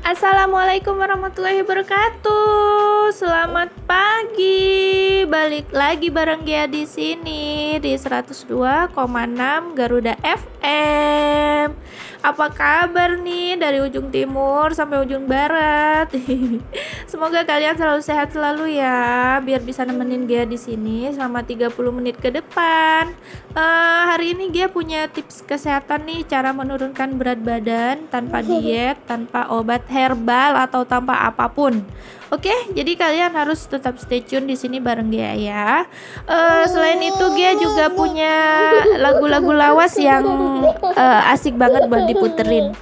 Assalamualaikum warahmatullahi wabarakatuh. Selamat pagi. Balik lagi bareng Gia di sini di 102,6 Garuda FM. Apa kabar nih dari ujung timur sampai ujung barat? Semoga kalian selalu sehat selalu ya, biar bisa nemenin Gia di sini selama 30 menit ke depan. Uh, hari ini Gia punya tips kesehatan nih, cara menurunkan berat badan tanpa diet, tanpa obat herbal atau tanpa apa pun. Oke, jadi kalian harus tetap stay tune di sini bareng dia ya. Uh, selain itu dia juga punya lagu-lagu lawas yang uh, asik banget buat diputerin.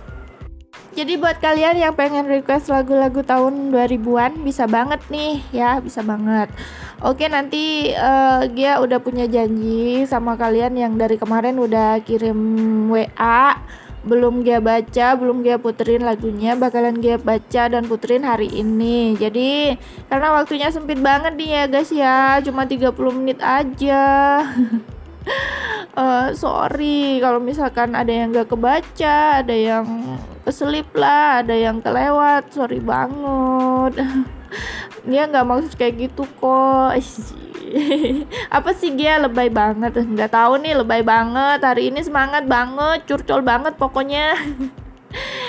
Jadi buat kalian yang pengen request lagu-lagu tahun 2000-an bisa banget nih ya, bisa banget. Oke, nanti uh, Gia udah punya janji sama kalian yang dari kemarin udah kirim WA belum dia baca, belum dia puterin lagunya, bakalan dia baca dan puterin hari ini. Jadi karena waktunya sempit banget nih ya guys ya, cuma 30 menit aja. uh, sorry kalau misalkan ada yang gak kebaca, ada yang keselip lah, ada yang kelewat, sorry banget. Dia nggak maksud kayak gitu kok. apa sih dia lebay banget. Nggak tahu nih lebay banget. Hari ini semangat banget curcol banget pokoknya.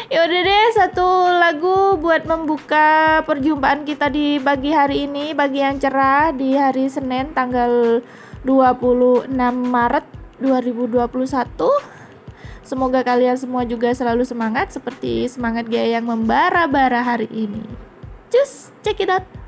Ya udah deh satu lagu buat membuka perjumpaan kita di pagi hari ini Pagi yang cerah di hari Senin tanggal 26 Maret 2021 Semoga kalian semua juga selalu semangat seperti semangat Gia yang membara-bara hari ini. Cus, check it out